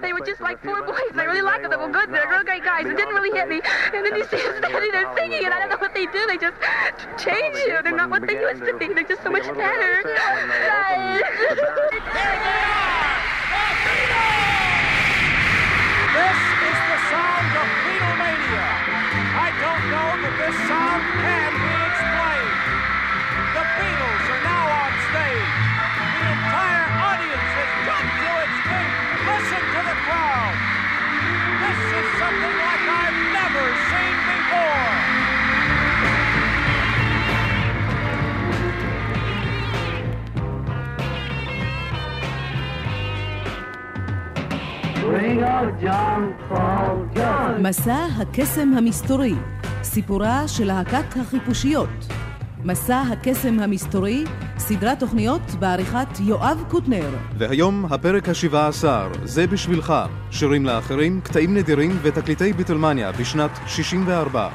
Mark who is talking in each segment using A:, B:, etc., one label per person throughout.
A: They were just like four boys. I really liked them. They were good. They're real great guys. It didn't really hit me. And then you see them standing there singing, and I don't know what they do. They just change you. They're not what they used to be. They're just so much better.
B: מסע הקסם המסתורי, סיפורה של להקת החיפושיות. מסע הקסם המסתורי, סדרת תוכניות בעריכת יואב קוטנר.
C: והיום הפרק השבעה עשר, זה בשבילך, שירים לאחרים, קטעים נדירים ותקליטי ביטלמניה בשנת 64.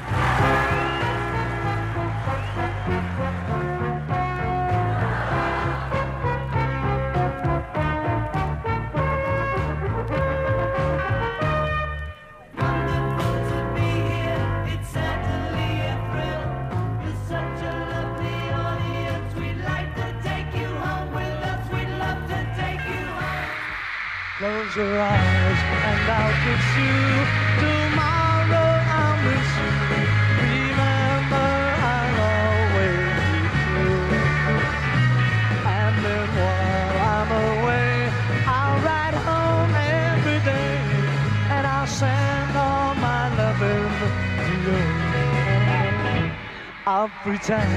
D: Pretend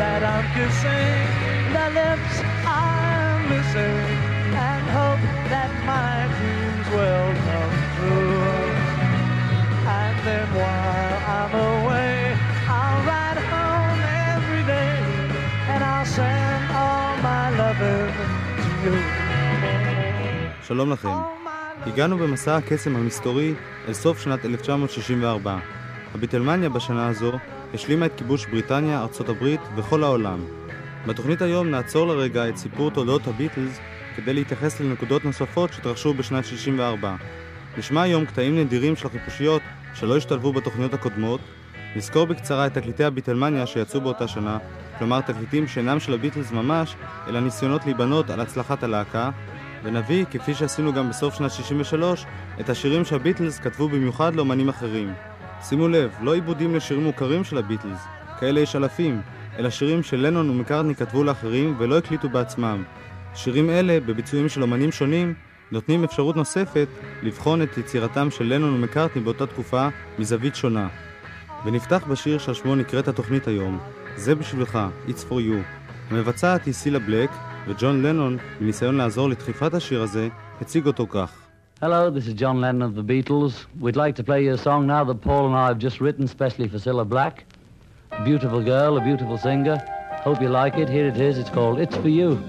D: that I'm kissing the lips I'm missing and hope that my dreams will come true. And then while I'm away, I'll ride home every day and I'll send all my loving to you.
C: שלום לכם. הגענו במסע הקסם המסתורי אל סוף שנת 1964. הביטלמניה בשנה הזו השלימה את כיבוש בריטניה, ארצות הברית וכל העולם. בתוכנית היום נעצור לרגע את סיפור תולדות הביטלס כדי להתייחס לנקודות נוספות שהתרחשו בשנת 64. נשמע היום קטעים נדירים של החיפושיות שלא השתלבו בתוכניות הקודמות, נזכור בקצרה את תקליטי הביטלמניה שיצאו באותה שנה, כלומר תקליטים שאינם של הביטלס ממש, אלא ניסיונות להיבנות על הצלחת הלהקה, ונביא, כפי שעשינו גם בסוף שנת 63, את השירים שהביטלס כתבו במיוחד לאמנים אחרים. שימו לב, לא עיבודים לשירים מוכרים של הביטלס, כאלה יש אלפים, אלא שירים שלנון ומקארטני כתבו לאחרים ולא הקליטו בעצמם. שירים אלה, בביצועים של אמנים שונים, נותנים אפשרות נוספת לבחון את יצירתם של לנון ומקארטני באותה תקופה מזווית שונה. ונפתח בשיר שעל שמו נקראת התוכנית היום, זה בשבילך, It's for you. המבצעת היא סילה בלק, וג'ון לנון, בניסיון לעזור לדחיפת השיר הזה, הציג אותו כך.
E: Hello, this is John Lennon of the Beatles. We'd like to play you a song now that Paul and I have just written specially for Cilla Black. A beautiful girl, a beautiful singer. Hope you like it. Here it is. It's called It's For You.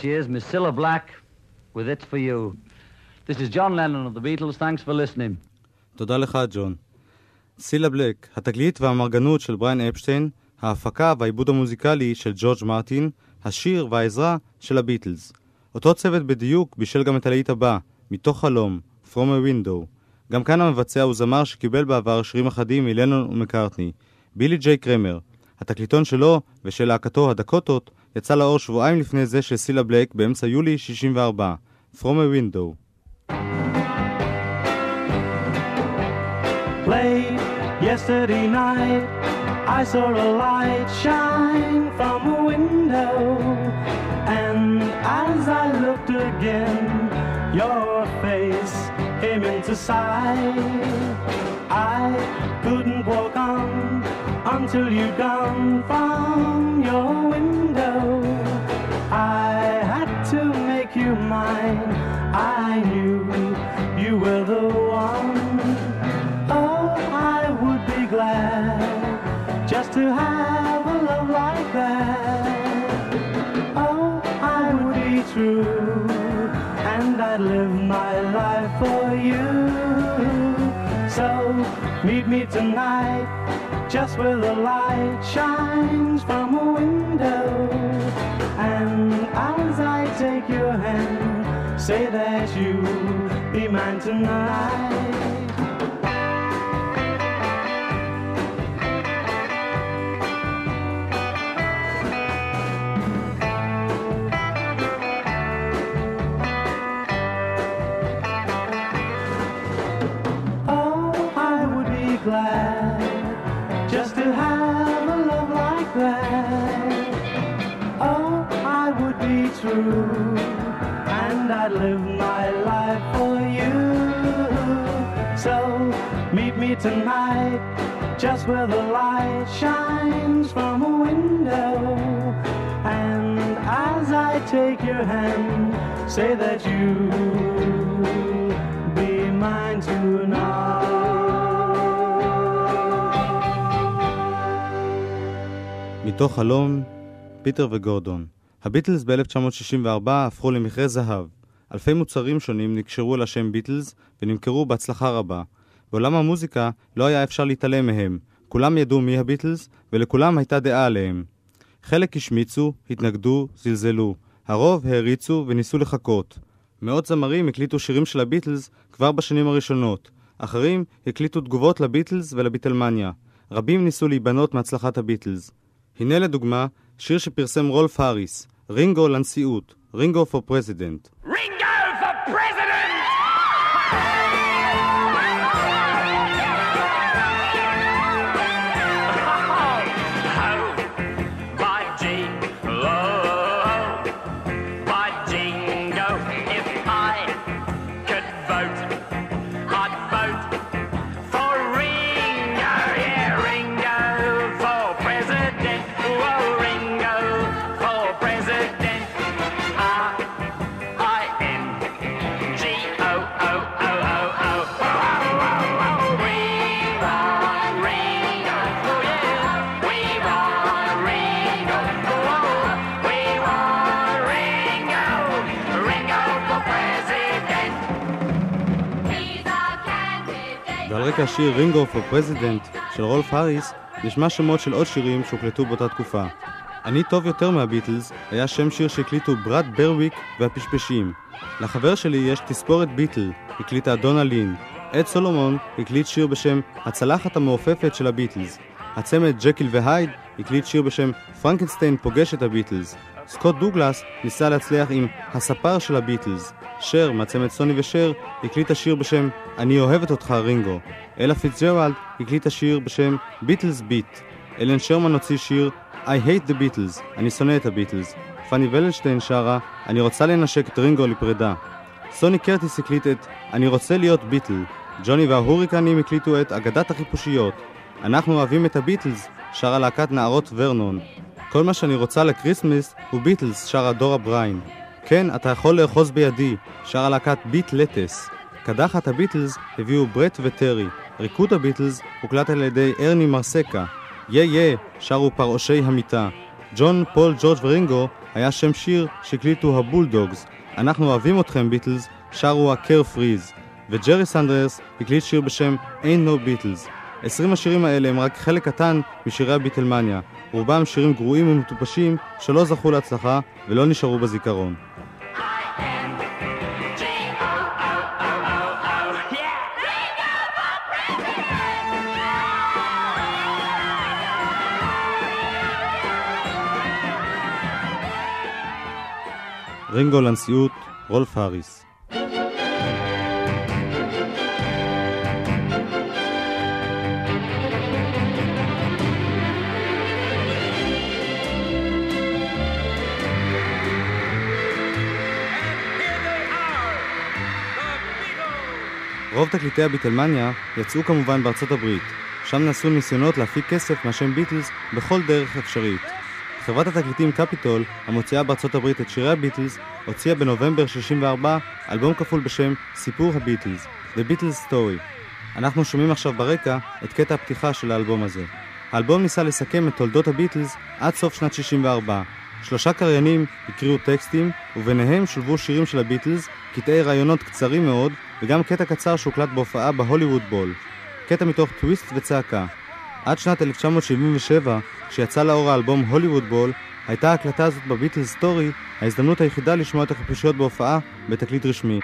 F: She is, Miss Cilla Black, with It's For You. This is John Lennon of the Beatles. Thanks for listening.
C: תודה לך, ג'ון. סילה בלק, התגלית והאמרגנות של בריין אפשטיין, ההפקה והעיבוד המוזיקלי של ג'ורג' מרטין, השיר והעזרה של הביטלס. אותו צוות בדיוק בישל גם את הלהיט הבא, מתוך חלום, From a Window. גם כאן המבצע הוא זמר שקיבל בעבר שירים אחדים מלנון ומקארטני, בילי ג'יי קרמר. התקליטון שלו ושל להקתו הדקוטות יצא לאור שבועיים לפני זה של סילה בלק באמצע יולי 64, From a Window.
G: Late yesterday night, I saw a light shine from a window. And as I looked again, your face came into sight. I couldn't walk on until you'd gone from your window. I had to make you mine. I knew you were the one. Oh, I would be glad just to have a love like that. Oh, I would be true, and I'd live my life for you. So, meet me tonight, just where the light shines from a window. And as I take your hand, say that you be mine tonight. true, and I'd live my life for you. So, meet me tonight, just where the light shines from a window. And as I take your hand, say that you be mine tonight.
C: מתוך חלום, פיטר וגורדון. הביטלס ב-1964 הפכו למכרה זהב. אלפי מוצרים שונים נקשרו אל השם ביטלס ונמכרו בהצלחה רבה. בעולם המוזיקה לא היה אפשר להתעלם מהם. כולם ידעו מי הביטלס, ולכולם הייתה דעה עליהם. חלק השמיצו, התנגדו, זלזלו. הרוב העריצו וניסו לחקות. מאות זמרים הקליטו שירים של הביטלס כבר בשנים הראשונות. אחרים הקליטו תגובות לביטלס ולביטלמניה. רבים ניסו להיבנות מהצלחת הביטלס. הנה לדוגמה, שיר שפרסם רולף האריס, רינגו לנשיאות, רינגו for president.
H: Ringo
C: השיר רינגו for president של רולף האריס, נשמע שמות של עוד שירים שהוקלטו באותה תקופה. אני טוב יותר מהביטלס היה שם שיר שהקליטו ברד ברוויק והפשפשים. לחבר שלי יש תספורת ביטל, הקליטה דונה לין. אד סולומון הקליט שיר בשם הצלחת המעופפת של הביטלס. הצמד ג'קיל והייד הקליט שיר בשם פרנקנשטיין פוגש את הביטלס. סקוט דוגלס ניסה להצליח עם הספר של הביטלס. שר מהצמד סוני ושר הקליט השיר בשם אני אוהבת אותך רינגו. אלה פיטג'רלד הקליט השיר בשם Beatles Beat. אלן שרמן הוציא שיר I hate the Beatles, אני שונא את הביטלס. פאני ולנשטיין שרה, אני רוצה לנשק את רינגו לפרידה. סוני קרטיס הקליט את "אני רוצה להיות ביטל", ג'וני וההוריקנים הקליטו את "אגדת החיפושיות", אנחנו אוהבים את הביטלס, שרה להקת נערות ורנון. כל מה שאני רוצה לקריסמס הוא ביטלס, שרה דורה בריין. כן, אתה יכול לאחוז בידי, שרה להקת ביט לטס. קדחת הביטלס הביאו ברט וטרי. ריקוד הביטלס הוקלט על ידי ארני מרסקה. יא יא שרו פרעושי המיטה. ג'ון, פול, ג'ורג' ורינגו היה שם שיר שהקליטו הבולדוגס. אנחנו אוהבים אתכם ביטלס, שרו הקר פריז. וג'רי סנדרס הקליט שיר בשם Ain't No Beatles. 20 השירים האלה הם רק חלק קטן משירי הביטלמניה. רובם שירים גרועים ומטופשים שלא זכו להצלחה ולא נשארו בזיכרון. רינגו לנשיאות, רולף האריס. רוב תקליטי הביטלמניה יצאו כמובן בארצות הברית, שם נעשו ניסיונות להפיק כסף מהשם ביטלס בכל דרך אפשרית. חברת התקליטים קפיטול, המוציאה בארצות הברית את שירי הביטלס, הוציאה בנובמבר 64 אלבום כפול בשם סיפור הביטלס, The Beatles Story. אנחנו שומעים עכשיו ברקע את קטע הפתיחה של האלבום הזה. האלבום ניסה לסכם את תולדות הביטלס עד סוף שנת 64. שלושה קריינים הקריאו טקסטים, וביניהם שולבו שירים של הביטלס, קטעי ראיונות קצרים מאוד, וגם קטע קצר שהוקלט בהופעה בהוליווד בול. קטע מתוך טוויסט וצעקה. עד שנת 1977, כשיצא לאור האלבום הוליווד בול, הייתה ההקלטה הזאת ב Beatles Story ההזדמנות היחידה לשמוע את החיפושיות בהופעה בתקליט רשמי.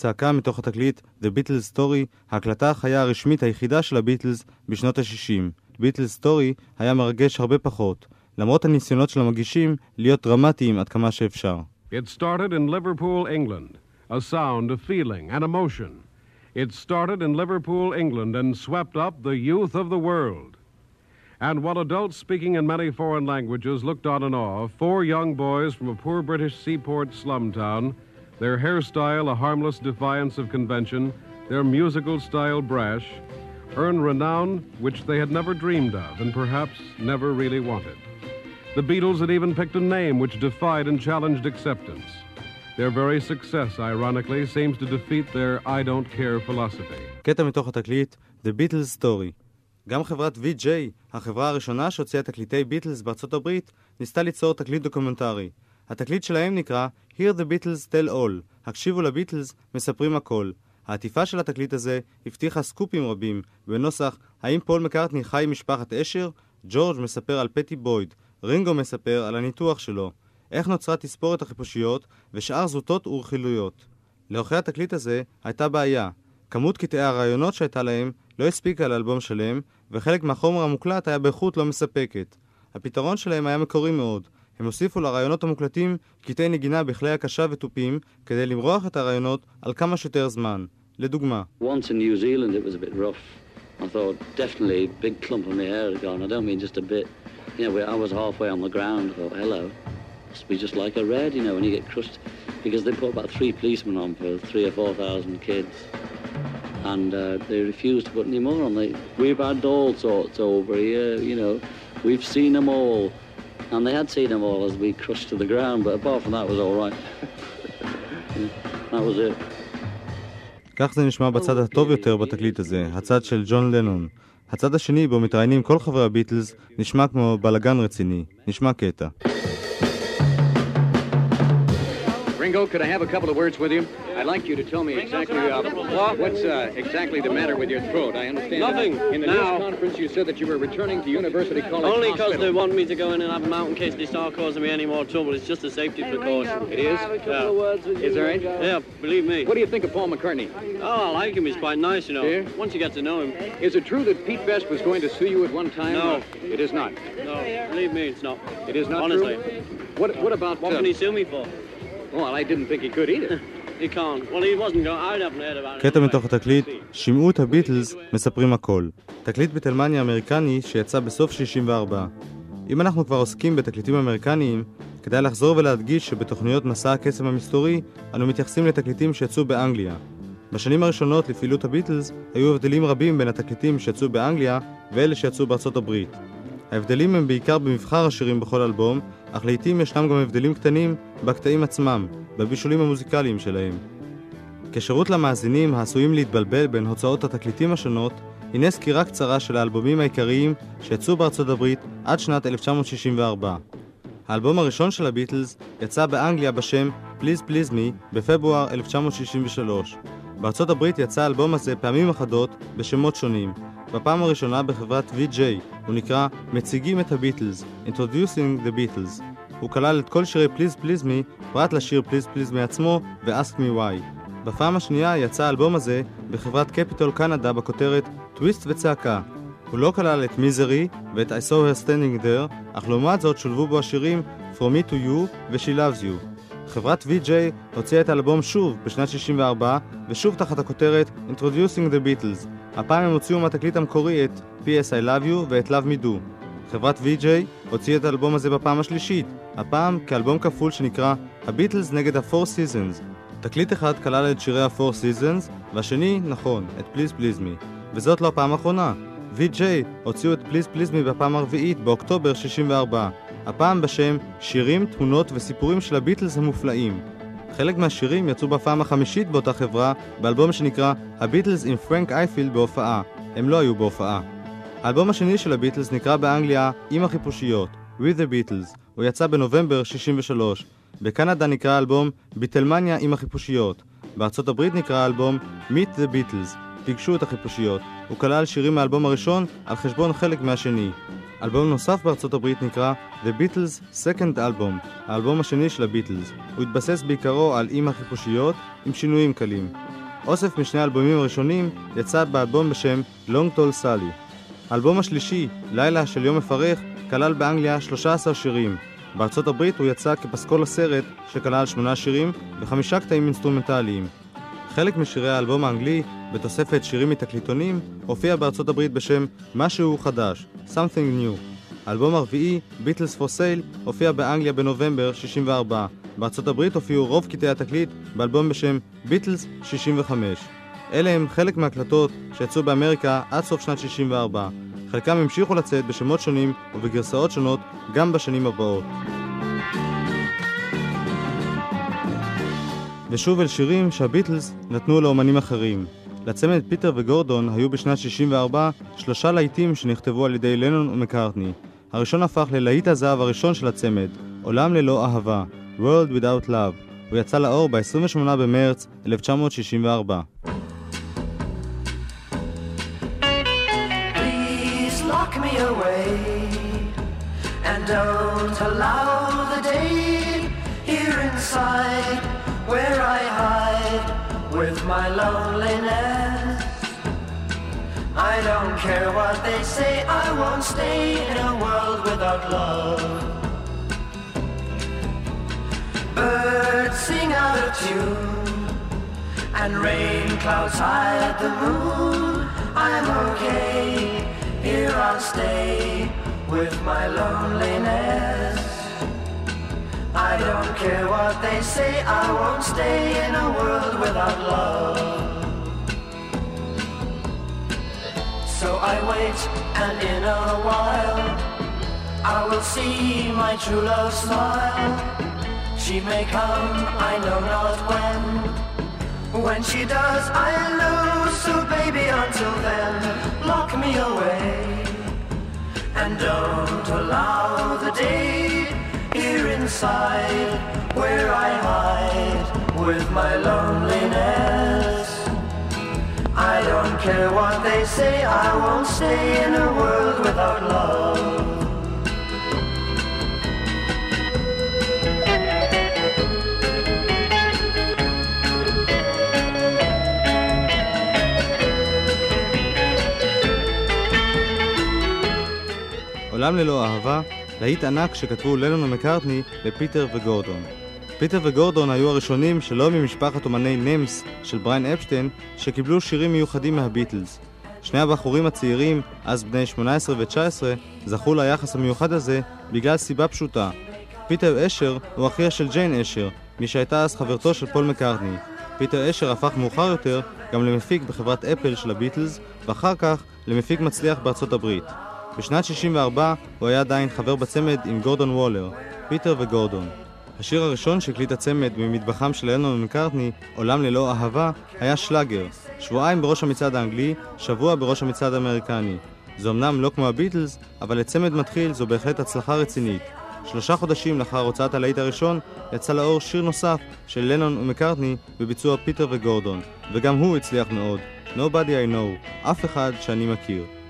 C: טוויסט וצעקה מתוך התקליט The Beatles Story, ההקלטה החיה הרשמית היחידה של הביטלס בשנות ה-60. Beatles Story היה מרגש הרבה פחות, למרות הניסיונות של המגישים להיות דרמטיים עד כמה שאפשר.
I: It started in Liverpool, England, a sound of feeling and emotion. It started in Liverpool, England, and swept up the youth of the world. And while adults speaking in many foreign languages looked on in awe, four young boys from a poor British seaport slum town, their hairstyle a harmless defiance of convention, their musical style brash, earned renown which they had never dreamed of and perhaps never really wanted. The Beatles had even picked a name which defied and challenged acceptance. Their very success, ironically, seems to defeat their I don't care philosophy.
C: קטע מתוך התקליט The Beatles Story. גם חברת VJ, החברה הראשונה שהוציאה תקליטי ביטלס בארצות הברית, ניסתה ליצור תקליט דוקומנטרי. התקליט שלהם נקרא Hear the Beatles Tell All, הקשיבו לביטלס, מספרים הכל. העטיפה של התקליט הזה הבטיחה סקופים רבים, בנוסח האם פול מקארטני חי עם משפחת אשר? ג'ורג' מספר על פטי בויד, רינגו מספר על הניתוח שלו, איך נוצרה תספורת החיפושיות ושאר זוטות ורכילויות. לעורכי התקליט הזה הייתה בעיה. כמות קטעי הראיונות שהייתה להם לא הספיקה לאלבום שלם, וחלק מהחומר המוקלט היה באיכות לא מספקת. הפתרון שלהם היה מקורי מאוד. הם הוסיפו לרעיונות המוקלטים קטעי נגינה בכלי הקשה ותופים כדי למרוח את הרעיונות על כמה שיותר זמן. לדוגמה.
J: And uh, they refused to put any more on. They, we've had all sorts over here, you know. We've seen them all. And they had seen them all as we crushed to the ground, but apart from that, it was all right. that was it.
C: כך זה נשמע בצד הטוב יותר בתקליט הזה, הצד של ג'ון לנון. הצד השני, בו מתראיינים כל חברי הביטלס, נשמע כמו בלאגן רציני. נשמע קטע.
K: Ringo Ringo, could I have a couple of words with you? I'd like you to tell me exactly uh, what's uh, exactly the matter with your throat. I understand.
L: Nothing.
K: In the
L: Now.
K: news conference, you said that you were returning to University College
L: Only because they want me to go in and have them out in case they start causing me any more trouble. It's just a safety precaution.
K: It is?
L: Yeah.
K: Is there right?
L: Yeah, believe me.
K: What do you think of Paul McCartney?
L: Oh, I like him. He's quite nice, you know.
K: Yeah?
L: Once you get to know him.
K: Is it true that Pete Best was going to sue you at one time?
L: No.
K: It is not.
L: No, believe me, it's not.
K: It is not
L: Honestly.
K: true? What, what about...
L: What
K: uh,
L: can he sue me for?
C: קטע מתוך התקליט, שמעו את הביטלס מספרים הכל. תקליט ביטלמניה אמריקני שיצא בסוף 64. אם אנחנו כבר עוסקים בתקליטים אמריקניים, כדאי לחזור ולהדגיש שבתוכניות מסע הקסם המסתורי, אנו מתייחסים לתקליטים שיצאו באנגליה. בשנים הראשונות לפעילות הביטלס, היו הבדלים רבים בין התקליטים שיצאו באנגליה ואלה שיצאו בארצות הברית. ההבדלים הם בעיקר במבחר השירים בכל אלבום, אך לעיתים ישנם גם הבדלים קטנים בקטעים עצמם, בבישולים המוזיקליים שלהם. כשירות למאזינים העשויים להתבלבל בין הוצאות התקליטים השונות, הנה סקירה קצרה של האלבומים העיקריים שיצאו בארצות הברית עד שנת 1964. האלבום הראשון של הביטלס יצא באנגליה בשם Please Please Me בפברואר 1963. בארצות הברית יצא האלבום הזה פעמים אחדות בשמות שונים. בפעם הראשונה בחברת VJ, הוא נקרא מציגים את הביטלס, Introducing the Beatles. הוא כלל את כל שירי Please Please Me, פרט לשיר Please Please Me עצמו ו-Ask Me Why. בפעם השנייה יצא האלבום הזה בחברת קפיטול קנדה בכותרת טוויסט וצעקה. הוא לא כלל את מיזרי ואת I saw her standing there, אך לעומת זאת שולבו בו השירים From me to you ו-She loves you. חברת VJ הוציאה את האלבום שוב בשנת 64, ושוב תחת הכותרת Introducing the Beatles. הפעם הם הוציאו מהתקליט המקורי את P.S. I love you ואת Love me do. חברת VJ הוציאה את האלבום הזה בפעם השלישית, הפעם כאלבום כפול שנקרא הביטלס נגד ה-Four Seasons. תקליט אחד כלל את שירי ה-Four Seasons, והשני, נכון, את Please Please Me. וזאת לא הפעם האחרונה. VJ הוציאו את Please Please Me בפעם הרביעית באוקטובר 64, הפעם בשם שירים, תמונות וסיפורים של הביטלס המופלאים. חלק מהשירים יצאו בפעם החמישית באותה חברה, באלבום שנקרא הביטלס עם פרנק אייפילד בהופעה. הם לא היו בהופעה. האלבום השני של הביטלס נקרא באנגליה עם החיפושיות, With the Beatles. הוא יצא בנובמבר 63. בקנדה נקרא האלבום ביטלמניה עם החיפושיות. בארצות הברית נקרא האלבום Meet the Beatles. פגשו את החיפושיות. הוא כלל שירים מהאלבום הראשון על חשבון חלק מהשני. אלבום נוסף בארצות הברית נקרא The Beatles Second Album, האלבום השני של הביטלס. הוא התבסס בעיקרו על עם החיפושיות, עם שינויים קלים. אוסף משני האלבומים הראשונים יצא באלבום בשם Long Tall Sally. האלבום השלישי, לילה של יום מפרך, כלל באנגליה 13 שירים. בארצות הברית הוא יצא כפסקול הסרט, שכלל שמונה שירים וחמישה קטעים אינסטרומנטליים. חלק משירי האלבום האנגלי, בתוספת שירים מתקליטונים, הופיע בארצות הברית בשם משהו חדש, Something New. האלבום הרביעי, Beatles for Sale, הופיע באנגליה בנובמבר 64. בארצות הברית הופיעו רוב קטעי התקליט באלבום בשם Beatles 65. אלה הם חלק מהקלטות שיצאו באמריקה עד סוף שנת 64. חלקם המשיכו לצאת בשמות שונים ובגרסאות שונות גם בשנים הבאות. ושוב אל שירים שהביטלס נתנו לאומנים אחרים. לצמד פיטר וגורדון היו בשנת 64 שלושה להיטים שנכתבו על ידי לנון ומקארטני. הראשון הפך ללהיט הזהב הראשון של הצמד, עולם ללא אהבה, World Without Love. הוא יצא לאור ב-28 במרץ 1964.
M: Please lock me away and don't allow the day here inside where I hide with my loneliness. I don't care what they say, I won't stay in a world without love. Birds sing out of tune and rain clouds hide the moon. I'm okay, here I'll stay with my loneliness. I don't care what they say, I won't stay in a world without love. So I wait, and in a while, I will see my true love smile. She may come, I know not when. When she does, I'll lose. So baby, until then, lock me away. And don't allow the day here inside where I hide with my loneliness. I don't care what they say, I won't stay in a world without love.
C: עולם ללא אהבה, להיט ענק שכתבו לנון ומקארטני לפיטר וגורדון. פיטר וגורדון היו הראשונים שלא ממשפחת אומני NEMS של בריין אפשטיין שקיבלו שירים מיוחדים מהביטלס. שני הבחורים הצעירים, אז בני 18 ו-19, זכו ליחס המיוחד הזה בגלל סיבה פשוטה. פיטר אשר הוא אחיה של ג'יין אשר, מי שהייתה אז חברתו של פול מקארטני. פיטר אשר הפך מאוחר יותר גם למפיק בחברת אפל של הביטלס, ואחר כך למפיק מצליח בארצות הברית. בשנת 64 הוא היה עדיין חבר בצמד עם גורדון וולר, פיטר וגורדון. השיר הראשון שהקליט הצמד ממטבחם של לנון ומקארטני, עולם ללא אהבה, היה שלאגר, שבועיים בראש המצעד האנגלי, שבוע בראש המצעד האמריקני. זה אמנם לא כמו הביטלס, אבל לצמד מתחיל זו בהחלט הצלחה רצינית. שלושה חודשים לאחר הוצאת הלהיט הראשון, יצא לאור שיר נוסף של לנון ומקארטני בביצוע פיטר וגורדון, וגם הוא הצליח מאוד. Nobody I know, אף אחד שאני מכיר.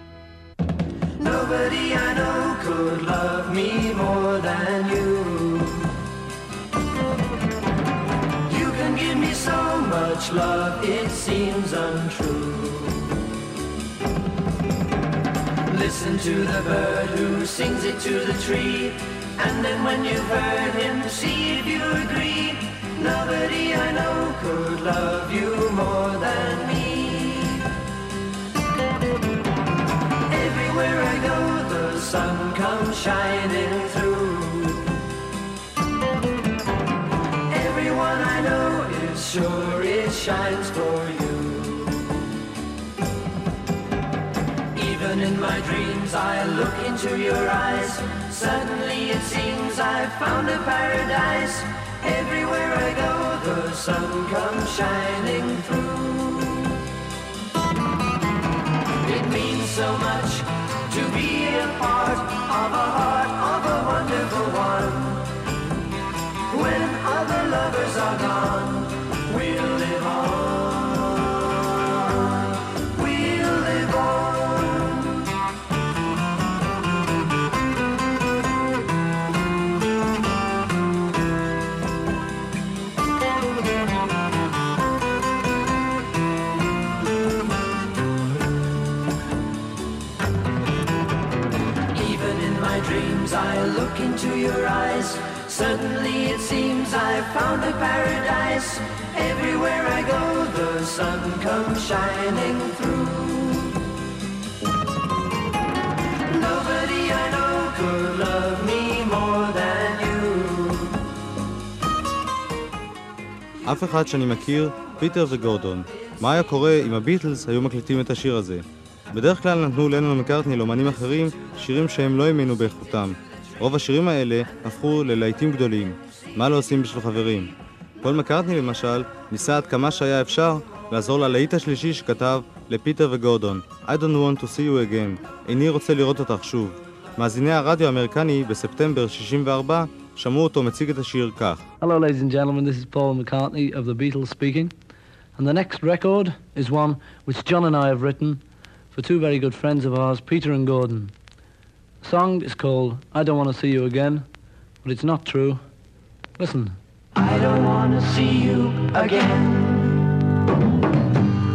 M: Much love, it seems untrue. Listen to the bird who sings it to the tree, and then when you've heard him, see if you agree. Nobody I know could love you more than me. Everywhere I go, the sun comes shining through. Everyone I know is sure shines for you. Even in my dreams, I look into your eyes. Suddenly it seems I've found a paradise. Everywhere I go, the sun comes shining through. It means so much to be a part of a heart of a wonderful one. When other lovers are gone, dreams, I look into your eyes. Suddenly it seems I've found a paradise. Everywhere I go, the sun comes shining through. Nobody I know could love me more than you.
C: אף אחד שאני מכיר, פיטר וגורדון. מה היה קורה אם הביטלס היו מקליטים את השיר הזה? בדרך כלל נתנו לנון ומקארטני לאמנים אחרים שירים שהם לא האמינו באיכותם. רוב השירים האלה הפכו ללהיטים גדולים. מה לא עושים בשביל חברים? פול מקארטני למשל, ניסה עד כמה שהיה אפשר לעזור ללהיט השלישי שכתב לפיטר וגורדון I don't want to see you again, איני רוצה לראות אותך שוב. מאזיני הרדיו האמריקני בספטמבר 64 שמעו אותו מציג את השיר כך
F: Hello, ladies and gentlemen. This is Paul McCartney of the Beatles speaking. And the next record is one which John and I have written for two very good friends of ours, Peter and Gordon. The song is called I Don't Want to See You Again, but it's not true. Listen.
M: I don't want to see you again.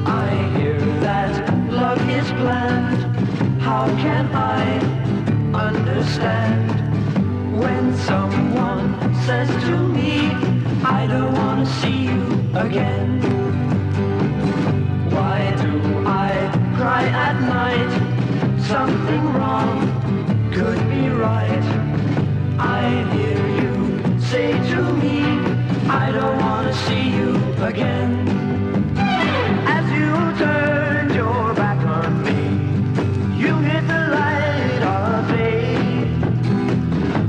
M: I hear that love is planned. How can I understand when someone says to me, I don't want to see you again? Why do I cry at night? Something wrong could be right. I hear you say to me, I don't want to see you again. As you turned your back on me, you hit the light of faith.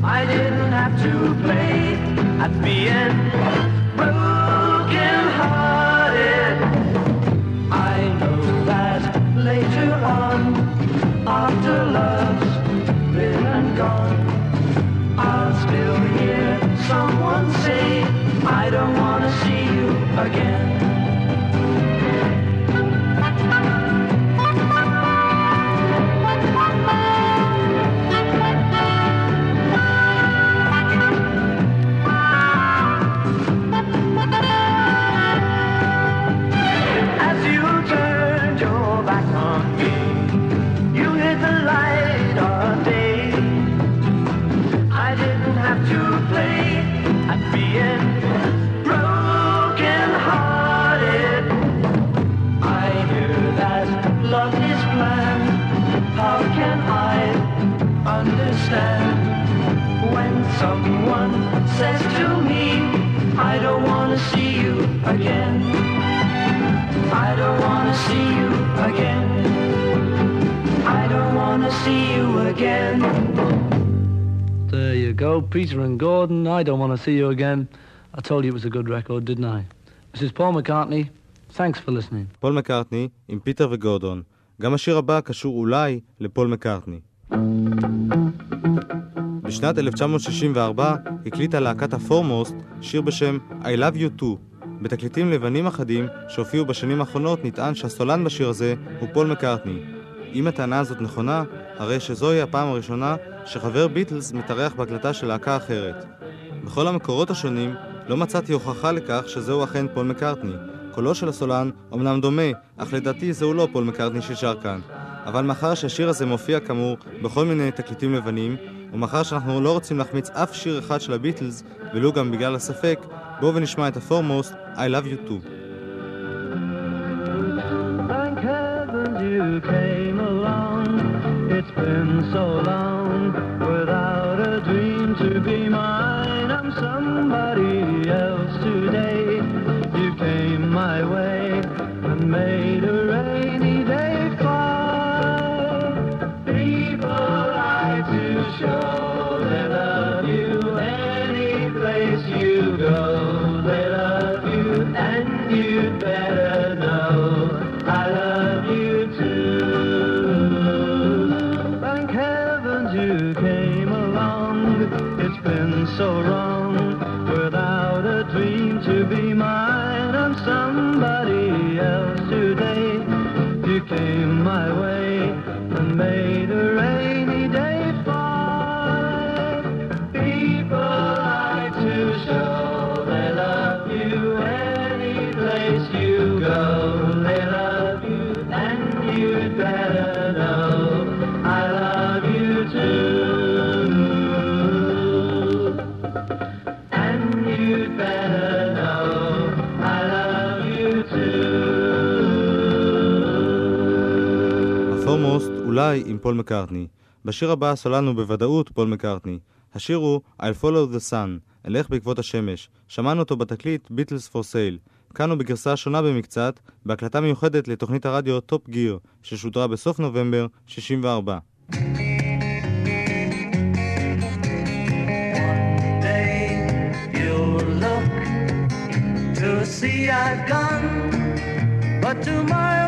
M: I didn't have to play at the broken
G: again. I don't wanna see you again. I don't wanna see you again.
N: There you go, Peter and Gordon. I don't want to see you again. I told you it was a good record, didn't I? This is Paul McCartney. Thanks for listening.
C: פול מקארטני עם פיטר וגורדון. גם השיר הבא קשור אולי לפול מקארטני. בשנת 1964 הקליטה להקת הפורמוסט שיר בשם I Love You Too. בתקליטים לבנים אחדים שהופיעו בשנים האחרונות נטען שהסולן בשיר הזה הוא פול מקארטני. אם הטענה הזאת נכונה, הרי שזוהי הפעם הראשונה שחבר ביטלס מתארח בהקלטה של להקה אחרת. בכל המקורות השונים לא מצאתי הוכחה לכך שזהו אכן פול מקארטני. קולו של הסולן אמנם דומה, אך לדעתי זהו לא פול מקארטני ששר כאן. אבל מאחר שהשיר הזה מופיע כאמור בכל מיני תקליטים לבנים, ומאחר שאנחנו לא רוצים להחמיץ אף שיר אחד של הביטלס, ולו גם בגלל הספק, בואו ונשמע את הפורמוסט I Love You Too.
O: Thank heaven you came along. It's been so long
C: פול מקארטני. בשיר הבא הסולן הוא בוודאות פול מקארטני. השיר הוא I'll follow the sun, אלך בעקבות השמש. שמענו אותו בתקליט Beatles for Sale. כאן הוא בגרסה שונה במקצת, בהקלטה מיוחדת לתוכנית הרדיו Top Gear, ששודרה בסוף נובמבר 64.
G: day you'll look to see I've gone, but tomorrow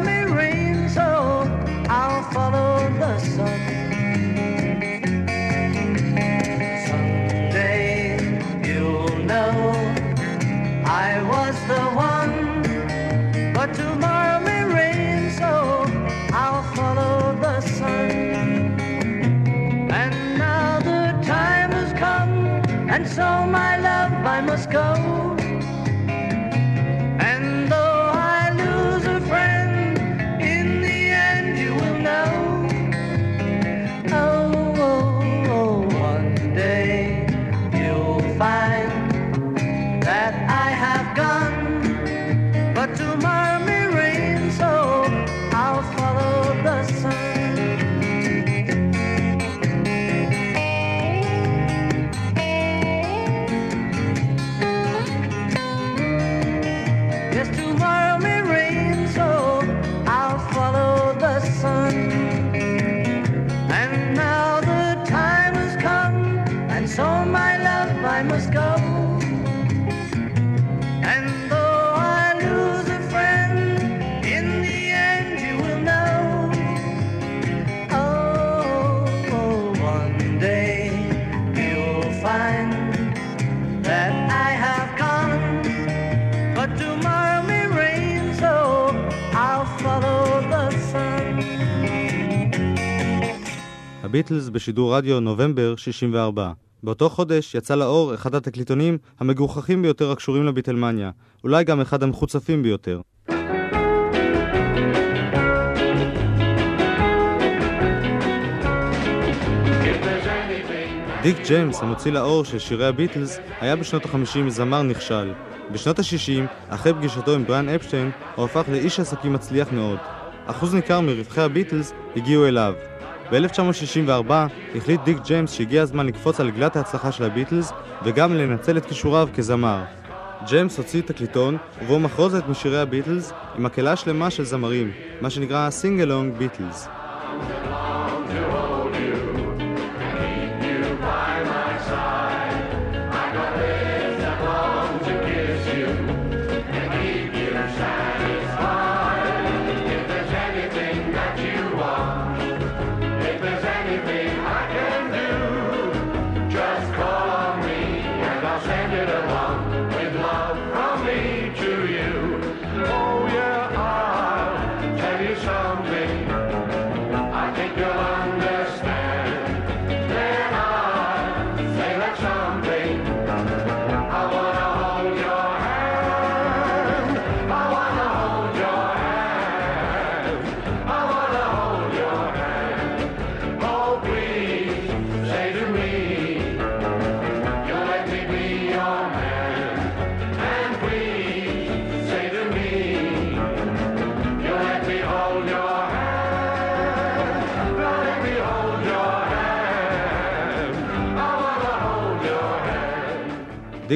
C: הביטלס בשידור רדיו נובמבר 64. באותו חודש יצא לאור אחד התקליטונים המגוחכים ביותר הקשורים לביטלמניה, אולי גם אחד המחוצפים ביותר. דיק ג'יימס, המוציא לאור של שירי הביטלס, היה בשנות ה-50 זמר נכשל. בשנות ה-60, אחרי פגישתו עם בריאן אפשטיין, הוא הפך לאיש עסקים מצליח מאוד. אחוז ניכר מרווחי הביטלס הגיעו אליו.
P: ב-1964 החליט דיק ג'יימס שהגיע הזמן לקפוץ על עגלת ההצלחה של הביטלס וגם לנצל את כישוריו כזמר. ג'יימס הוציא תקליטון ובו מחרוזת משירי הביטלס עם מקהלה שלמה של זמרים, מה שנקרא Singalong Beatles.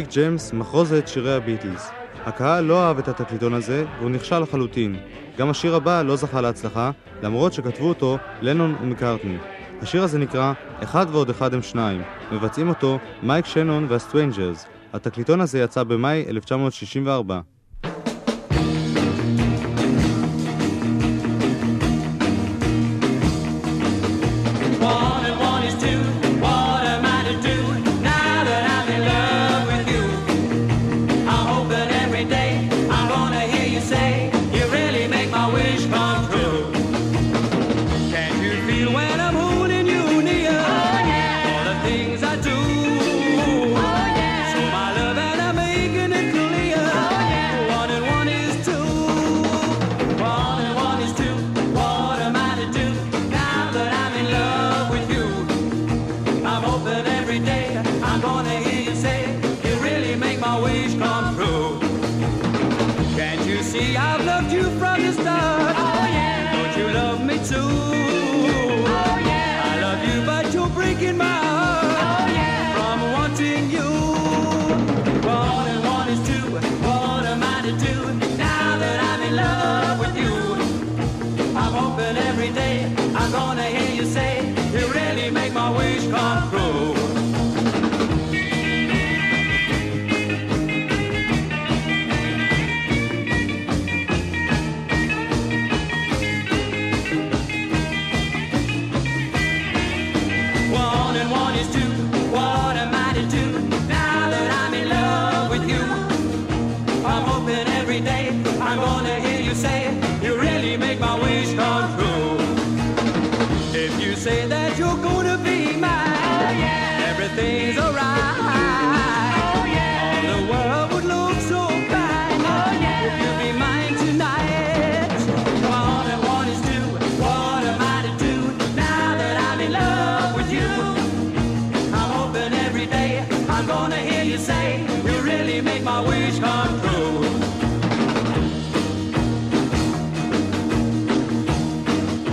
P: דיק ג'יימס מחרוזת שירי הביטלס. הקהל לא אהב את התקליטון הזה, והוא נכשל לחלוטין. גם השיר הבא לא זכה להצלחה, למרות שכתבו אותו לנון ומקארטני. השיר הזה נקרא "אחד ועוד אחד הם שניים", מבצעים אותו מייק שנון והסטרנג'רס. התקליטון הזה יצא במאי 1964.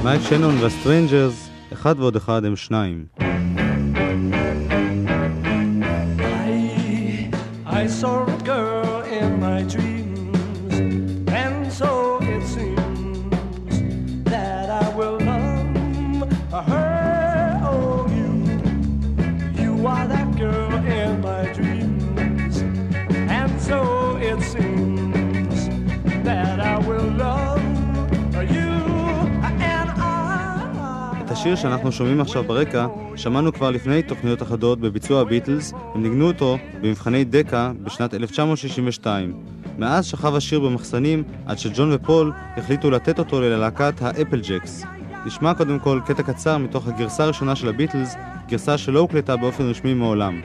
P: מייק שנון והסטרנג'רס, אחד ועוד אחד הם שניים.
D: I saw
P: השיר שאנחנו שומעים עכשיו ברקע, שמענו כבר לפני תוכניות אחדות בביצוע הביטלס, הם ניגנו אותו במבחני דקה בשנת 1962. מאז שכב השיר במחסנים, עד שג'ון ופול החליטו לתת אותו ללהקת האפל ג'קס. נשמע קודם כל קטע קצר מתוך הגרסה הראשונה של הביטלס, גרסה שלא הוקלטה באופן רשמי מעולם.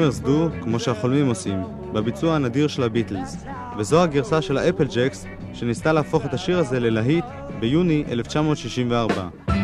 P: יימרסדו כמו שהחולמים עושים, בביצוע הנדיר של הביטלס, וזו הגרסה של האפל ג'קס שניסתה להפוך את השיר הזה ללהיט
G: ביוני 1964.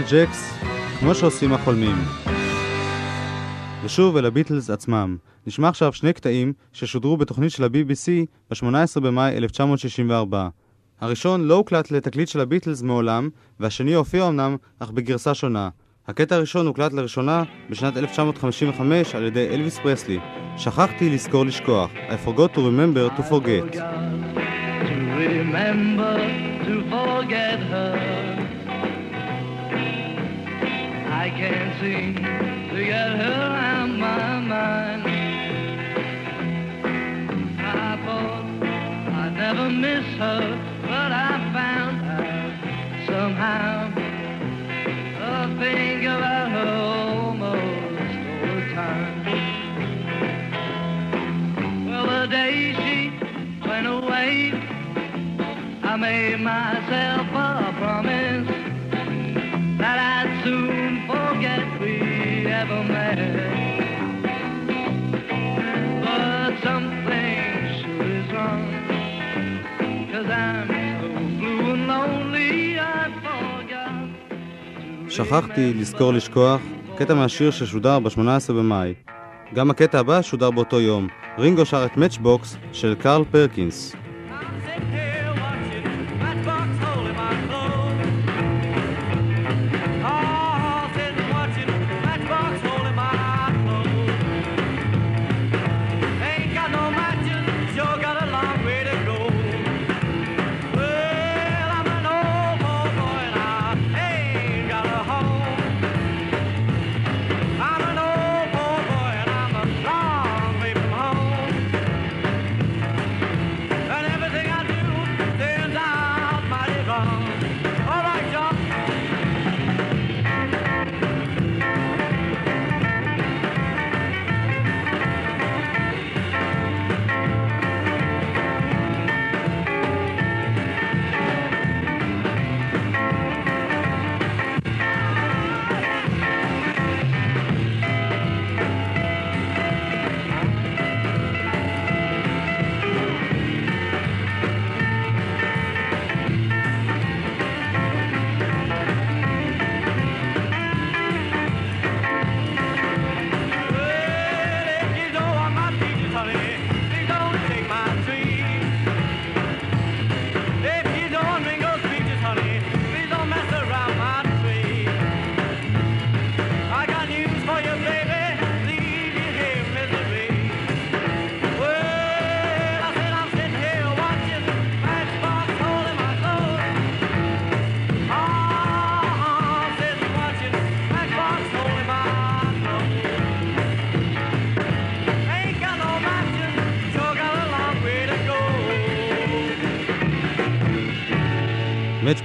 G: האפלג'קס, כמו שעושים החולמים. ושוב אל הביטלס עצמם. נשמע עכשיו שני קטעים ששודרו בתוכנית של ה-BBC ב-18 במאי 1964. הראשון לא הוקלט לתקליט של הביטלס מעולם, והשני הופיע אמנם, אך בגרסה שונה. הקטע הראשון הוקלט לראשונה בשנת 1955 על ידי אלוויס פרסלי. שכחתי לזכור לשכוח. I forgot to remember to forget.
C: I forgot To remember to forget her. I can't seem to get her out of my mind. I thought I'd never miss her, but I found out somehow I think about her almost all the time. Well, the day she went away, I made myself up.
G: שכחתי לזכור לשכוח, קטע מהשיר ששודר ב-18 במאי. גם הקטע הבא שודר באותו יום. רינגו שר את מאצ'בוקס של קארל פרקינס.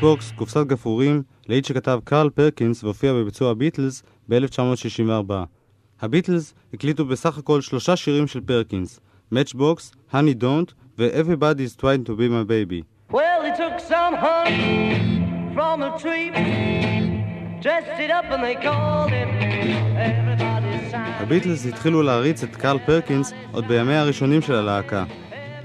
C: Matchbox, קופסת גפרורים, להיט שכתב קרל פרקינס והופיע בביצוע הביטלס ב-1964. הביטלס הקליטו בסך הכל שלושה שירים של פרקינס, Matchbox, Honey Don't ו-Everybody's Trying to be my baby.
G: Well, they took some honey from a tree, dressed it up and they called it everybody's sign.
C: הביטלס התחילו להריץ את קרל פרקינס עוד בימיה הראשונים של הלהקה.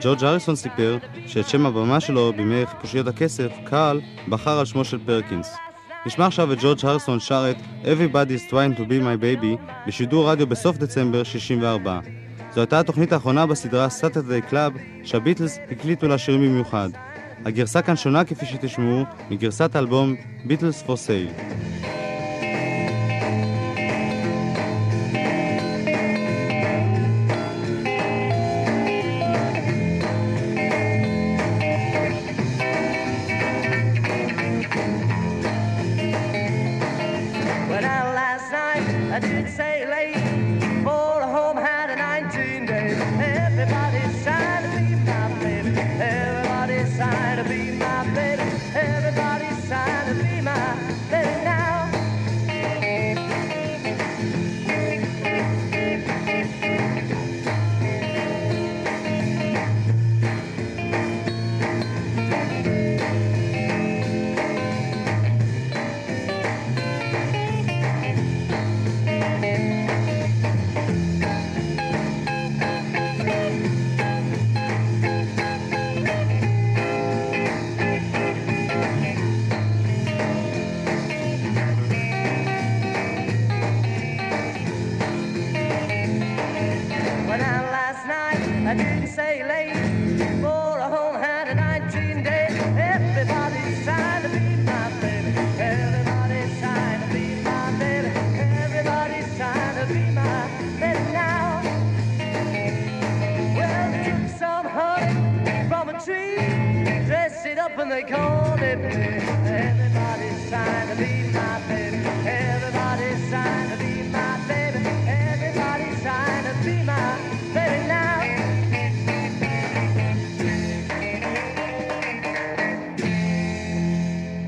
C: ג'ורג' אריסון סיפר שאת שם הבמה שלו בימי חיפושיות הכסף, קרל, בחר על שמו של פרקינס. נשמע עכשיו את ג'ורג' הרסון שר את Everybody's Trying to be my baby בשידור רדיו בסוף דצמבר 64. זו הייתה התוכנית האחרונה בסדרה Saturday Club שהביטלס הקליטו לה שירים במיוחד. הגרסה כאן שונה כפי שתשמעו מגרסת האלבום Beatles for Sale.
G: And they called it tea. Everybody's trying to be my baby. Everybody's trying to be my baby. Everybody's trying to be my baby now.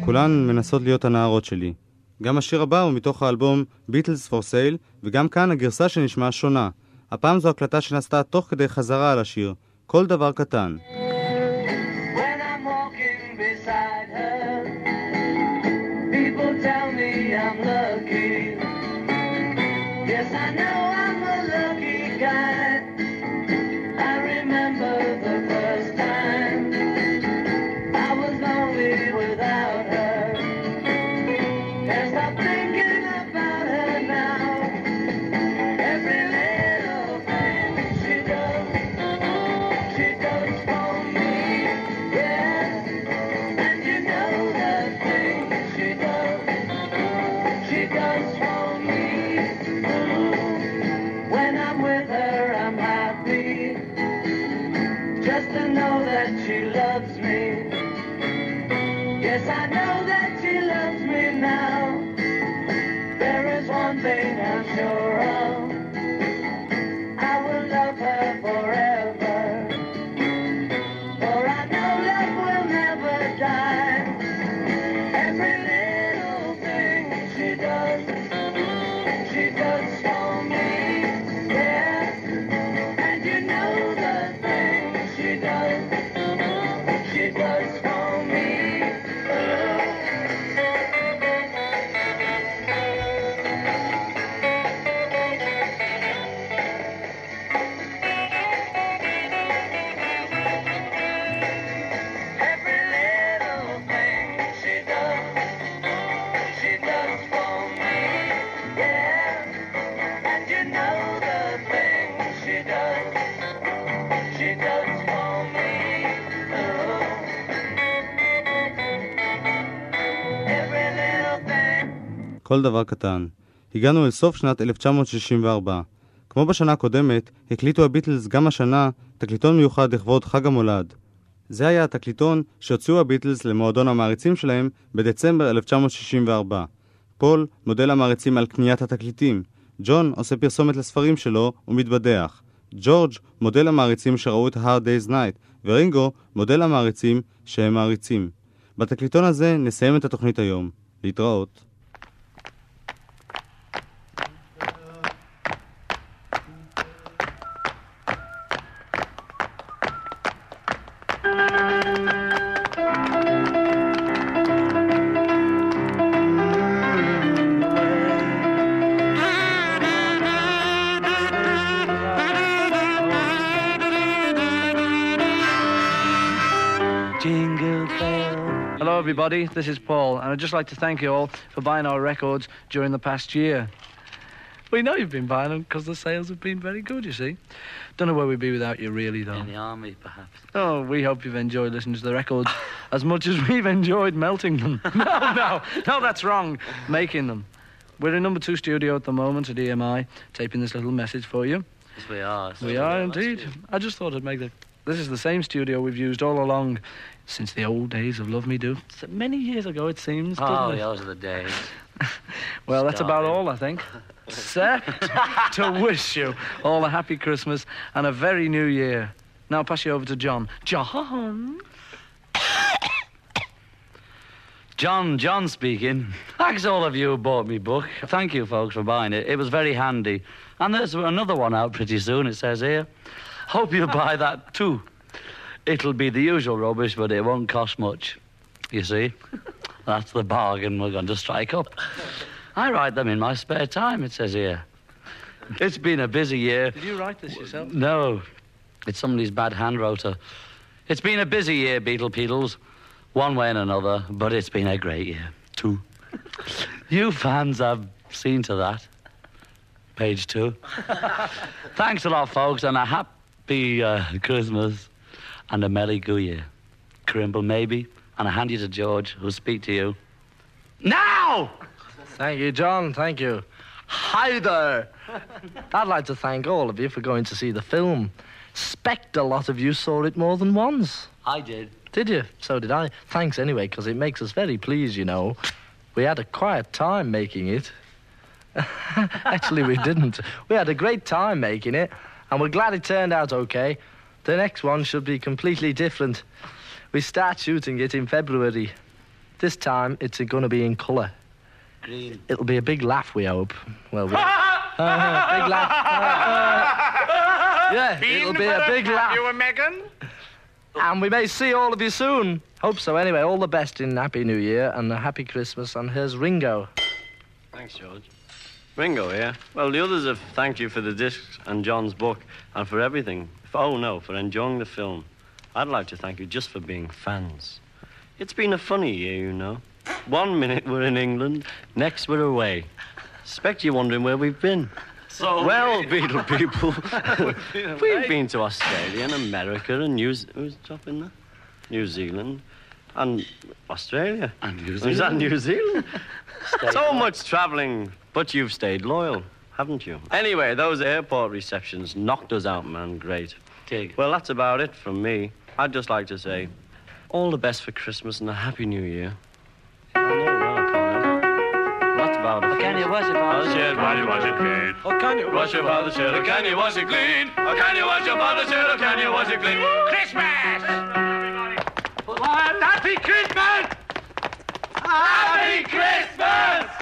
C: כולן מנסות להיות הנערות שלי. גם השיר הבא הוא מתוך האלבום Beatles for Sale, וגם כאן הגרסה שנשמעה שונה. הפעם זו הקלטה שנעשתה תוך כדי חזרה על השיר. כל דבר קטן. כל דבר קטן. הגענו אל סוף שנת 1964. כמו בשנה הקודמת, הקליטו הביטלס גם השנה תקליטון מיוחד לכבוד חג המולד. זה היה התקליטון שהוציאו הביטלס למועדון המעריצים שלהם בדצמבר 1964. פול מודה למעריצים על קניית התקליטים. ג'ון עושה פרסומת לספרים שלו ומתבדח. ג'ורג' מודה למעריצים שראו את ה-Hard Day's Night, ורינגו מודה למעריצים שהם מעריצים. בתקליטון הזה נסיים את התוכנית היום. להתראות.
N: Everybody. This is Paul, and I'd just like to thank you all for buying our records during the past year. We know you've been buying them because the sales have been very good, you see. Don't know where we'd be without you, really, though.
J: In the army, perhaps.
N: Oh, we hope you've enjoyed listening to the records as much as we've enjoyed melting them. no, no, no, that's wrong. Making them. We're in number two studio at the moment at EMI, taping this little message for you.
J: Yes, we are.
N: We are indeed. I just thought I'd make the. This is the same studio we've used all along since the old days of Love Me Do. So many years ago, it seems.
J: Oh,
N: it?
J: those are the days.
N: Well, that's about
J: Starving.
N: all, I think. Set to wish you all a happy Christmas and a very new year. Now I'll pass you over to John. John?
F: John, John speaking. Thanks all of you who bought me book. Thank you, folks, for buying it. It was very handy. And there's another one out pretty soon, it says here. Hope you buy that too. It'll be the usual rubbish, but it won't cost much. You see? That's the bargain we're going to strike up. I write them in my spare time, it says here. It's been a busy year.
N: Did you write this yourself?
F: No, it's somebody's bad hand rotor. It's been a busy year, Beetle Peetles, one way and another, but it's been a great year, too. you fans have seen to that. Page two. Thanks a lot, folks, and a happy uh, Christmas and a Merry Go Year. Crimble, maybe, and I hand you to George, who'll speak to you. Now!
Q: Thank you, John. Thank you. Hi there. I'd like to thank all of you for going to see the film. Spect a lot of you saw it more than once.
F: I did.
Q: Did you? So did I. Thanks anyway, because it makes us very pleased, you know. We had a quiet time making it. Actually, we didn't. We had a great time making it, and we're glad it turned out okay. The next one should be completely different. We start shooting it in February. This time, it's going to be in colour.
F: Green.
Q: It'll be a big laugh, we hope. Well, we... Uh, big laugh. Uh, yeah, it'll be a big laugh.
H: You and Megan?
Q: And we may see all of you soon. Hope so. Anyway, all the best in Happy New Year and a Happy Christmas. And here's Ringo.
L: Thanks, George. Ringo here. Well, the others have thanked you for the discs and John's book and for everything. Oh, no, for enjoying the film. I'd like to thank you just for being fans. It's been a funny year, you know. One minute we're in England, next we're away. Expect you're wondering where we've been.
F: So
L: well, Beetle people, we've been to Australia and America and New Z- who's dropping there? New Zealand and Australia.
F: And New
L: Is that New Zealand? so much travelling, but you've stayed loyal, haven't you? Anyway, those airport receptions knocked us out, man. Great.
F: Dig.
L: Well, that's about it from me. I'd just like to say all the best for Christmas and a happy New Year. I know, well, I can't. That's about it.
F: Can you wash it, Father?
L: Shed, why you wash it clean?
H: Oh, can you?
L: Wash your father's shirt, can you wash it clean? Or can you wash your father's shirt, can you wash it clean?
H: Christmas! Happy Christmas! Happy Christmas! Happy Christmas!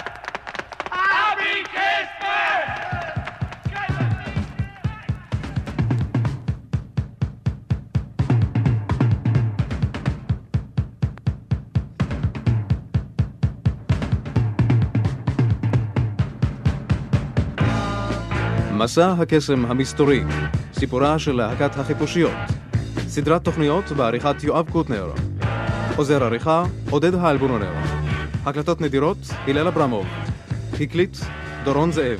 R: מסע הקסם המסתורי, סיפורה של להקת החיפושיות. סדרת תוכניות בעריכת יואב קוטנר. עוזר עריכה, עודד האלבונונר. הקלטות נדירות, הלל אברמוב. הקליט, דורון זאב.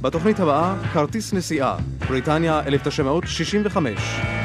R: בתוכנית הבאה, כרטיס נסיעה, בריטניה 1965.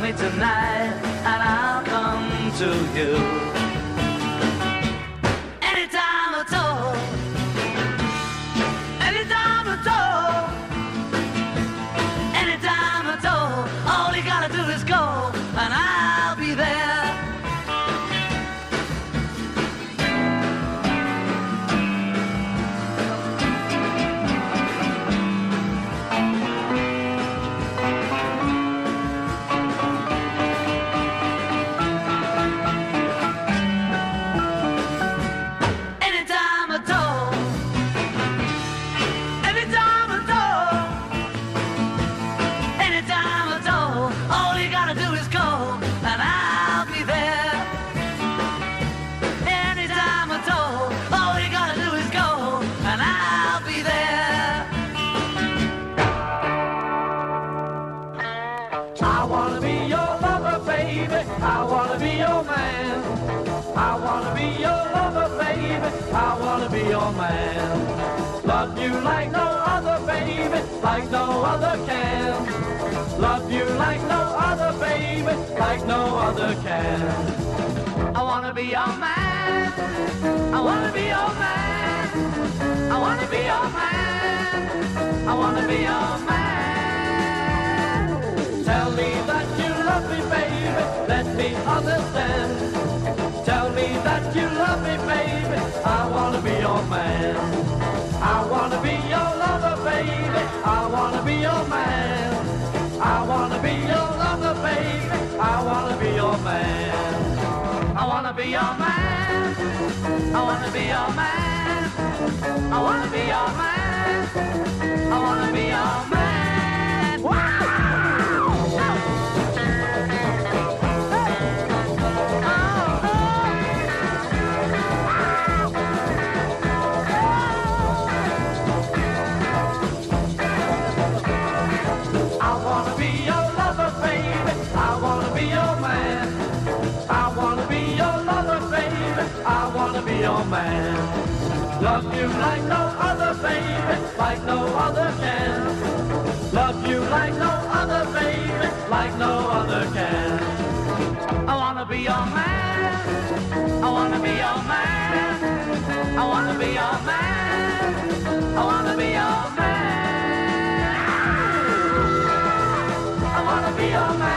P: me tonight and I'll come to you. you like no other, baby, like no other can.
S: I wanna be your man, I wanna be your man, I wanna be your man, I wanna be your man. Tell me that you love me, baby, let me understand. Tell me that you love me, baby,
P: I wanna be your man. I wanna be your lover, baby, I wanna be your man wanna be your lover, baby. I wanna be your man. I wanna be your man. I wanna be your man. I wanna be your man. man. Love you like no other, baby, like no other can. Love you like no other, baby, like no other can. I wanna be your man. I wanna be your man. I wanna be your man. I wanna be your man. I wanna be your man.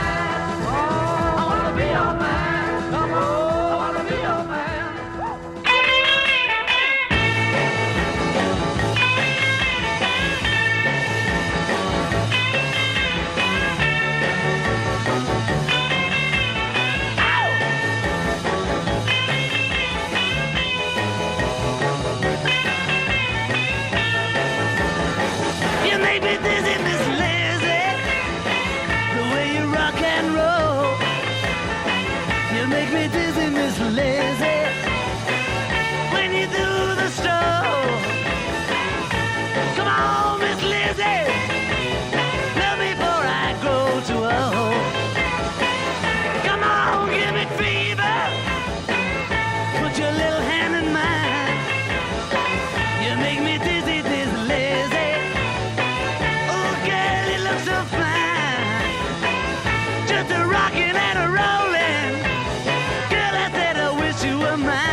T: mind.